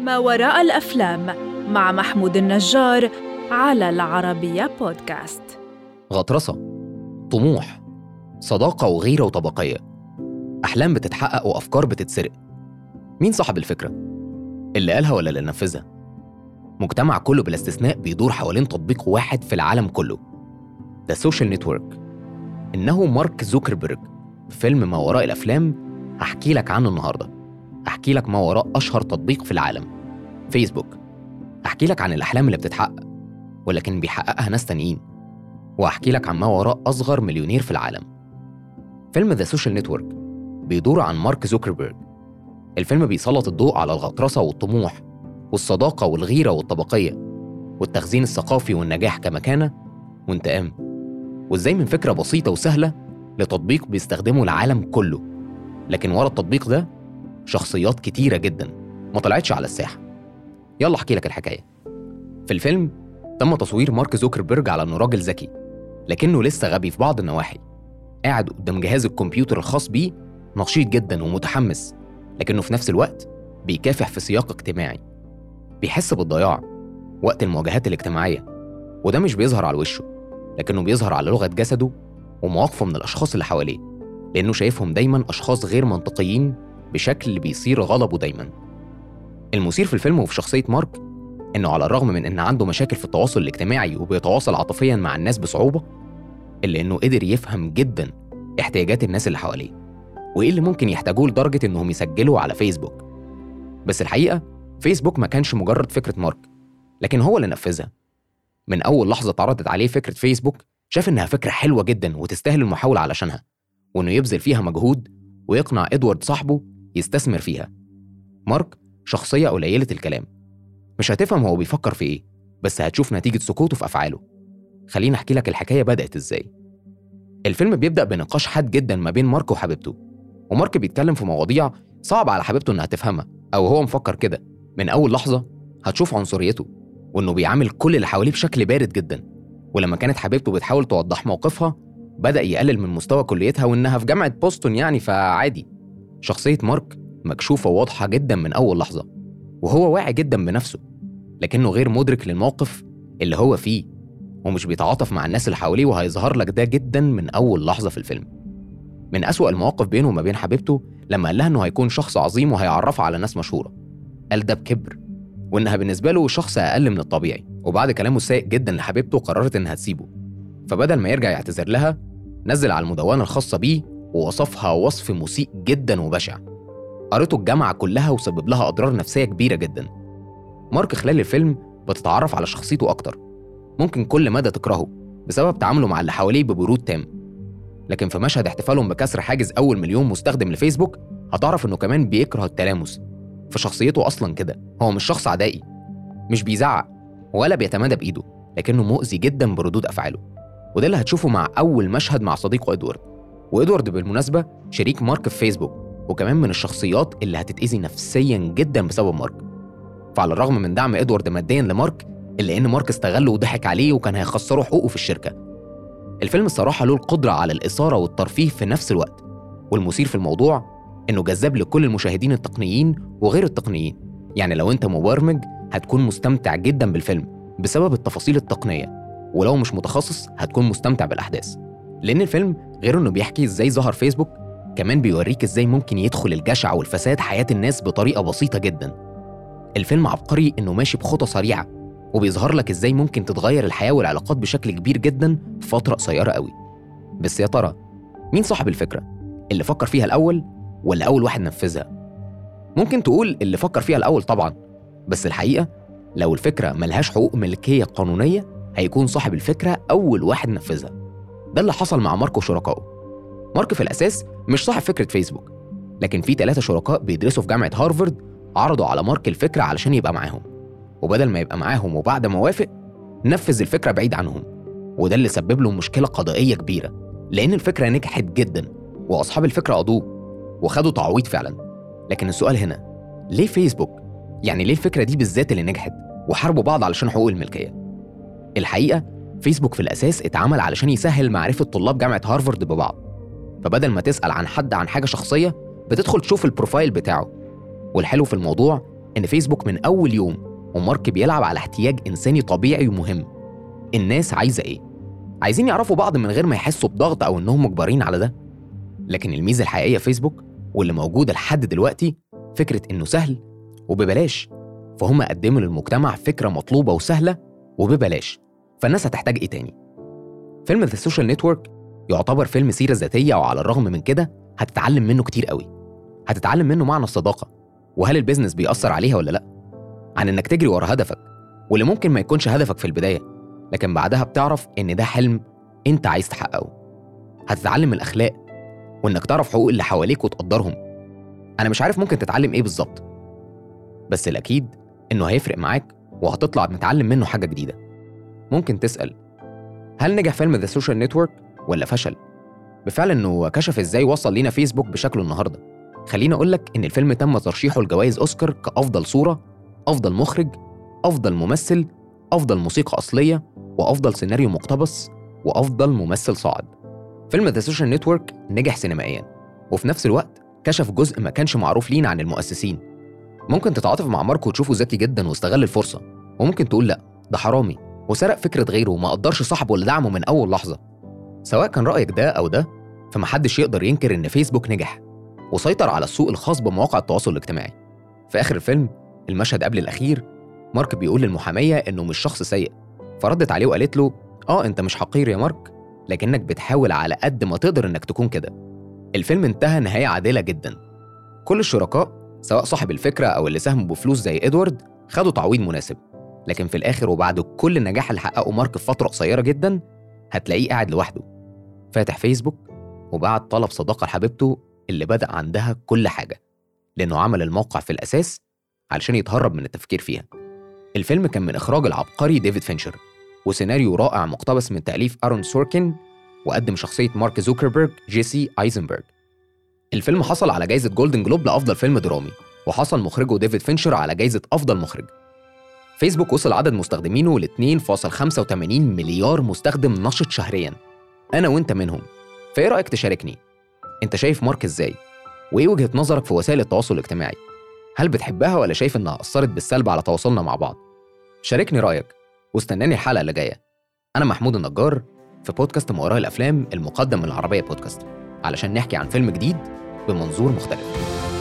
ما وراء الأفلام مع محمود النجار على العربية بودكاست غطرسة طموح صداقة وغيرة وطبقية أحلام بتتحقق وأفكار بتتسرق مين صاحب الفكرة؟ اللي قالها ولا اللي نفذها؟ مجتمع كله بلا استثناء بيدور حوالين تطبيق واحد في العالم كله The Social Network إنه مارك زوكربيرج في فيلم ما وراء الأفلام هحكي لك عنه النهاردة. هحكي لك ما وراء أشهر تطبيق في العالم. فيسبوك هحكي لك عن الأحلام اللي بتتحقق ولكن بيحققها ناس تانيين. وهحكي لك عن ما وراء أصغر مليونير في العالم. فيلم The Social Network بيدور عن مارك زوكربيرج. الفيلم بيسلط الضوء على الغطرسة والطموح والصداقة والغيرة والطبقية والتخزين الثقافي والنجاح كمكانة وانتقام وإزاي من فكرة بسيطة وسهلة لتطبيق بيستخدمه العالم كله. لكن ورا التطبيق ده شخصيات كتيرة جدا ما طلعتش على الساحة. يلا أحكي لك الحكاية. في الفيلم تم تصوير مارك زوكربيرج على إنه راجل ذكي لكنه لسه غبي في بعض النواحي. قاعد قدام جهاز الكمبيوتر الخاص بيه نشيط جدا ومتحمس لكنه في نفس الوقت بيكافح في سياق اجتماعي. بيحس بالضياع وقت المواجهات الاجتماعية وده مش بيظهر على وشه. لكنه بيظهر على لغة جسده ومواقفه من الأشخاص اللي حواليه لأنه شايفهم دايما أشخاص غير منطقيين بشكل بيصير غضبه دايما. المثير في الفيلم وفي شخصية مارك إنه على الرغم من إن عنده مشاكل في التواصل الاجتماعي وبيتواصل عاطفيا مع الناس بصعوبة إلا إنه قدر يفهم جدا احتياجات الناس اللي حواليه وإيه اللي ممكن يحتاجوه لدرجة إنهم يسجلوا على فيسبوك. بس الحقيقة فيسبوك ما كانش مجرد فكرة مارك لكن هو اللي نفذها. من أول لحظة اتعرضت عليه فكرة فيسبوك شاف إنها فكرة حلوة جدا وتستاهل المحاولة علشانها وإنه يبذل فيها مجهود ويقنع إدوارد صاحبه يستثمر فيها. مارك شخصية قليلة الكلام. مش هتفهم هو بيفكر في إيه بس هتشوف نتيجة سكوته في أفعاله. خليني أحكي لك الحكاية بدأت إزاي. الفيلم بيبدأ بنقاش حاد جدا ما بين مارك وحبيبته ومارك بيتكلم في مواضيع صعب على حبيبته إنها تفهمها أو هو مفكر كده. من أول لحظة هتشوف عنصريته. وإنه بيعامل كل اللي حواليه بشكل بارد جدا. ولما كانت حبيبته بتحاول توضح موقفها بدأ يقلل من مستوى كليتها وإنها في جامعة بوسطن يعني فعادي. شخصية مارك مكشوفة وواضحة جدا من أول لحظة وهو واعي جدا بنفسه لكنه غير مدرك للموقف اللي هو فيه ومش بيتعاطف مع الناس اللي حواليه وهيظهر لك ده جدا من أول لحظة في الفيلم. من أسوأ المواقف بينه وما بين حبيبته لما قال لها إنه هيكون شخص عظيم وهيعرفها على ناس مشهورة. قال ده بكبر. وإنها بالنسبة له شخص أقل من الطبيعي وبعد كلامه السيء جدا لحبيبته قررت إنها تسيبه. فبدل ما يرجع يعتذر لها نزل على المدونة الخاصة بيه ووصفها وصف مسيء جدا وبشع. قريته الجامعة كلها وسبب لها أضرار نفسية كبيرة جدا. مارك خلال الفيلم بتتعرف على شخصيته أكتر. ممكن كل مدى تكرهه بسبب تعامله مع اللي حواليه ببرود تام. لكن في مشهد احتفالهم بكسر حاجز أول مليون مستخدم لفيسبوك هتعرف إنه كمان بيكره التلامس. فشخصيته أصلا كده. هو مش شخص عدائي مش بيزعق ولا بيتمادى بإيده لكنه مؤذي جدا بردود أفعاله. وده اللي هتشوفه مع أول مشهد مع صديقه إدوارد. وإدوارد بالمناسبة شريك مارك في فيسبوك وكمان من الشخصيات اللي هتتأذي نفسيا جدا بسبب مارك. فعلى الرغم من دعم إدوارد ماديا لمارك إلا إن مارك استغله وضحك عليه وكان هيخسره حقوقه في الشركة. الفيلم الصراحة له القدرة على الإثارة والترفيه في نفس الوقت. والمثير في الموضوع إنه جذاب لكل المشاهدين التقنيين وغير التقنيين. يعني لو أنت مبرمج هتكون مستمتع جدا بالفيلم بسبب التفاصيل التقنية ولو مش متخصص هتكون مستمتع بالأحداث. لأن الفيلم غير إنه بيحكي إزاي ظهر فيسبوك كمان بيوريك إزاي ممكن يدخل الجشع والفساد حياة الناس بطريقة بسيطة جدا. الفيلم عبقري إنه ماشي بخطى سريعة وبيظهر لك إزاي ممكن تتغير الحياة والعلاقات بشكل كبير جدا في فترة قصيرة قوي. بس يا ترى مين صاحب الفكرة؟ اللي فكر فيها الأول ولا أول واحد نفذها؟ ممكن تقول اللي فكر فيها الأول طبعا بس الحقيقة لو الفكرة ملهاش حقوق ملكية قانونية هيكون صاحب الفكرة أول واحد نفذها ده اللي حصل مع مارك وشركائه. مارك في الأساس مش صاحب فكرة فيسبوك لكن في ثلاثة شركاء بيدرسوا في جامعة هارفارد عرضوا على مارك الفكرة علشان يبقى معاهم. وبدل ما يبقى معاهم وبعد ما وافق نفذ الفكرة بعيد عنهم. وده اللي سبب له مشكلة قضائية كبيرة لأن الفكرة نجحت جدا وأصحاب الفكرة قضوه وخدوا تعويض فعلا لكن السؤال هنا ليه فيسبوك؟ يعني ليه الفكرة دي بالذات اللي نجحت وحاربوا بعض علشان حقوق الملكية؟ الحقيقة فيسبوك في الأساس اتعمل علشان يسهل معرفة طلاب جامعة هارفارد ببعض فبدل ما تسأل عن حد عن حاجة شخصية بتدخل تشوف البروفايل بتاعه والحلو في الموضوع إن فيسبوك من أول يوم ومارك بيلعب على احتياج إنساني طبيعي ومهم الناس عايزة إيه؟ عايزين يعرفوا بعض من غير ما يحسوا بضغط أو إنهم مجبرين على ده لكن الميزة الحقيقية في فيسبوك واللي موجودة لحد دلوقتي فكرة إنه سهل وببلاش. فهم قدموا للمجتمع فكرة مطلوبة وسهلة وببلاش. فالناس هتحتاج إيه تاني؟ فيلم The Social Network يعتبر فيلم سيرة ذاتية وعلى الرغم من كده هتتعلم منه كتير قوي. هتتعلم منه معنى الصداقة. وهل ال business بيأثر عليها ولا لأ؟ عن إنك تجري ورا هدفك واللي ممكن ما يكونش هدفك في البداية لكن بعدها بتعرف إن ده حلم أنت عايز تحققه. هتتعلم الأخلاق وإنك تعرف حقوق اللي حواليك وتقدرهم. أنا مش عارف ممكن تتعلم إيه بالظبط. بس الأكيد إنه هيفرق معاك وهتطلع متعلم منه حاجة جديدة. ممكن تسأل هل نجح فيلم The Social Network ولا فشل؟ بفعل إنه كشف إزاي وصل لينا فيسبوك بشكله النهاردة. خليني أقول لك إن الفيلم تم ترشيحه لجوائز أوسكار كأفضل صورة أفضل مخرج أفضل ممثل أفضل موسيقى أصلية وأفضل سيناريو مقتبس وأفضل ممثل صاعد. فيلم The Social Network نجح سينمائيا وفي نفس الوقت كشف جزء ما كانش معروف لينا عن المؤسسين. ممكن تتعاطف مع ماركو وتشوفه ذكي جدا واستغل الفرصة وممكن تقول لأ ده حرامي وسرق فكرة غيره وما قدرش صاحبه ولا دعمه من أول لحظة. سواء كان رأيك ده أو ده فمحدش يقدر ينكر إن فيسبوك نجح وسيطر على السوق الخاص بمواقع التواصل الاجتماعي. في آخر الفيلم المشهد قبل الأخير مارك بيقول للمحامية إنه مش شخص سيء فردت عليه وقالت له آه أنت مش حقير يا مارك لكنك بتحاول على قد ما تقدر إنك تكون كده. الفيلم انتهى نهاية عادلة جدا. كل الشركاء سواء صاحب الفكرة أو اللي ساهموا بفلوس زي إدوارد خدوا تعويض مناسب. لكن في الآخر وبعد كل النجاح اللي حققه مارك في فترة قصيرة جدا هتلاقيه قاعد لوحده. فاتح فيسبوك وبعت طلب صداقة لحبيبته اللي بدأ عندها كل حاجة لأنه عمل الموقع في الأساس علشان يتهرب من التفكير فيها. الفيلم كان من إخراج العبقري ديفيد فينشر. وسيناريو رائع مقتبس من تأليف أرون سوركن وقدم شخصية مارك زوكربيرج جيسي أيزنبرج الفيلم حصل على جائزة Golden Globe لأفضل فيلم درامي وحصل مخرجه ديفيد فينشر على جائزة أفضل مخرج فيسبوك وصل عدد مستخدمينه ل 2.85 مليار مستخدم نشط شهريا أنا وأنت منهم فإيه رأيك تشاركني؟ أنت شايف مارك إزاي؟ وإيه وجهة نظرك في وسائل التواصل الاجتماعي؟ هل بتحبها ولا شايف إنها أثرت بالسلب على تواصلنا مع بعض؟ شاركني رأيك واستناني الحلقة اللي جاية. أنا محمود النجار في بودكاست ما وراء الأفلام المقدم من العربية بودكاست علشان نحكي عن فيلم جديد بمنظور مختلف.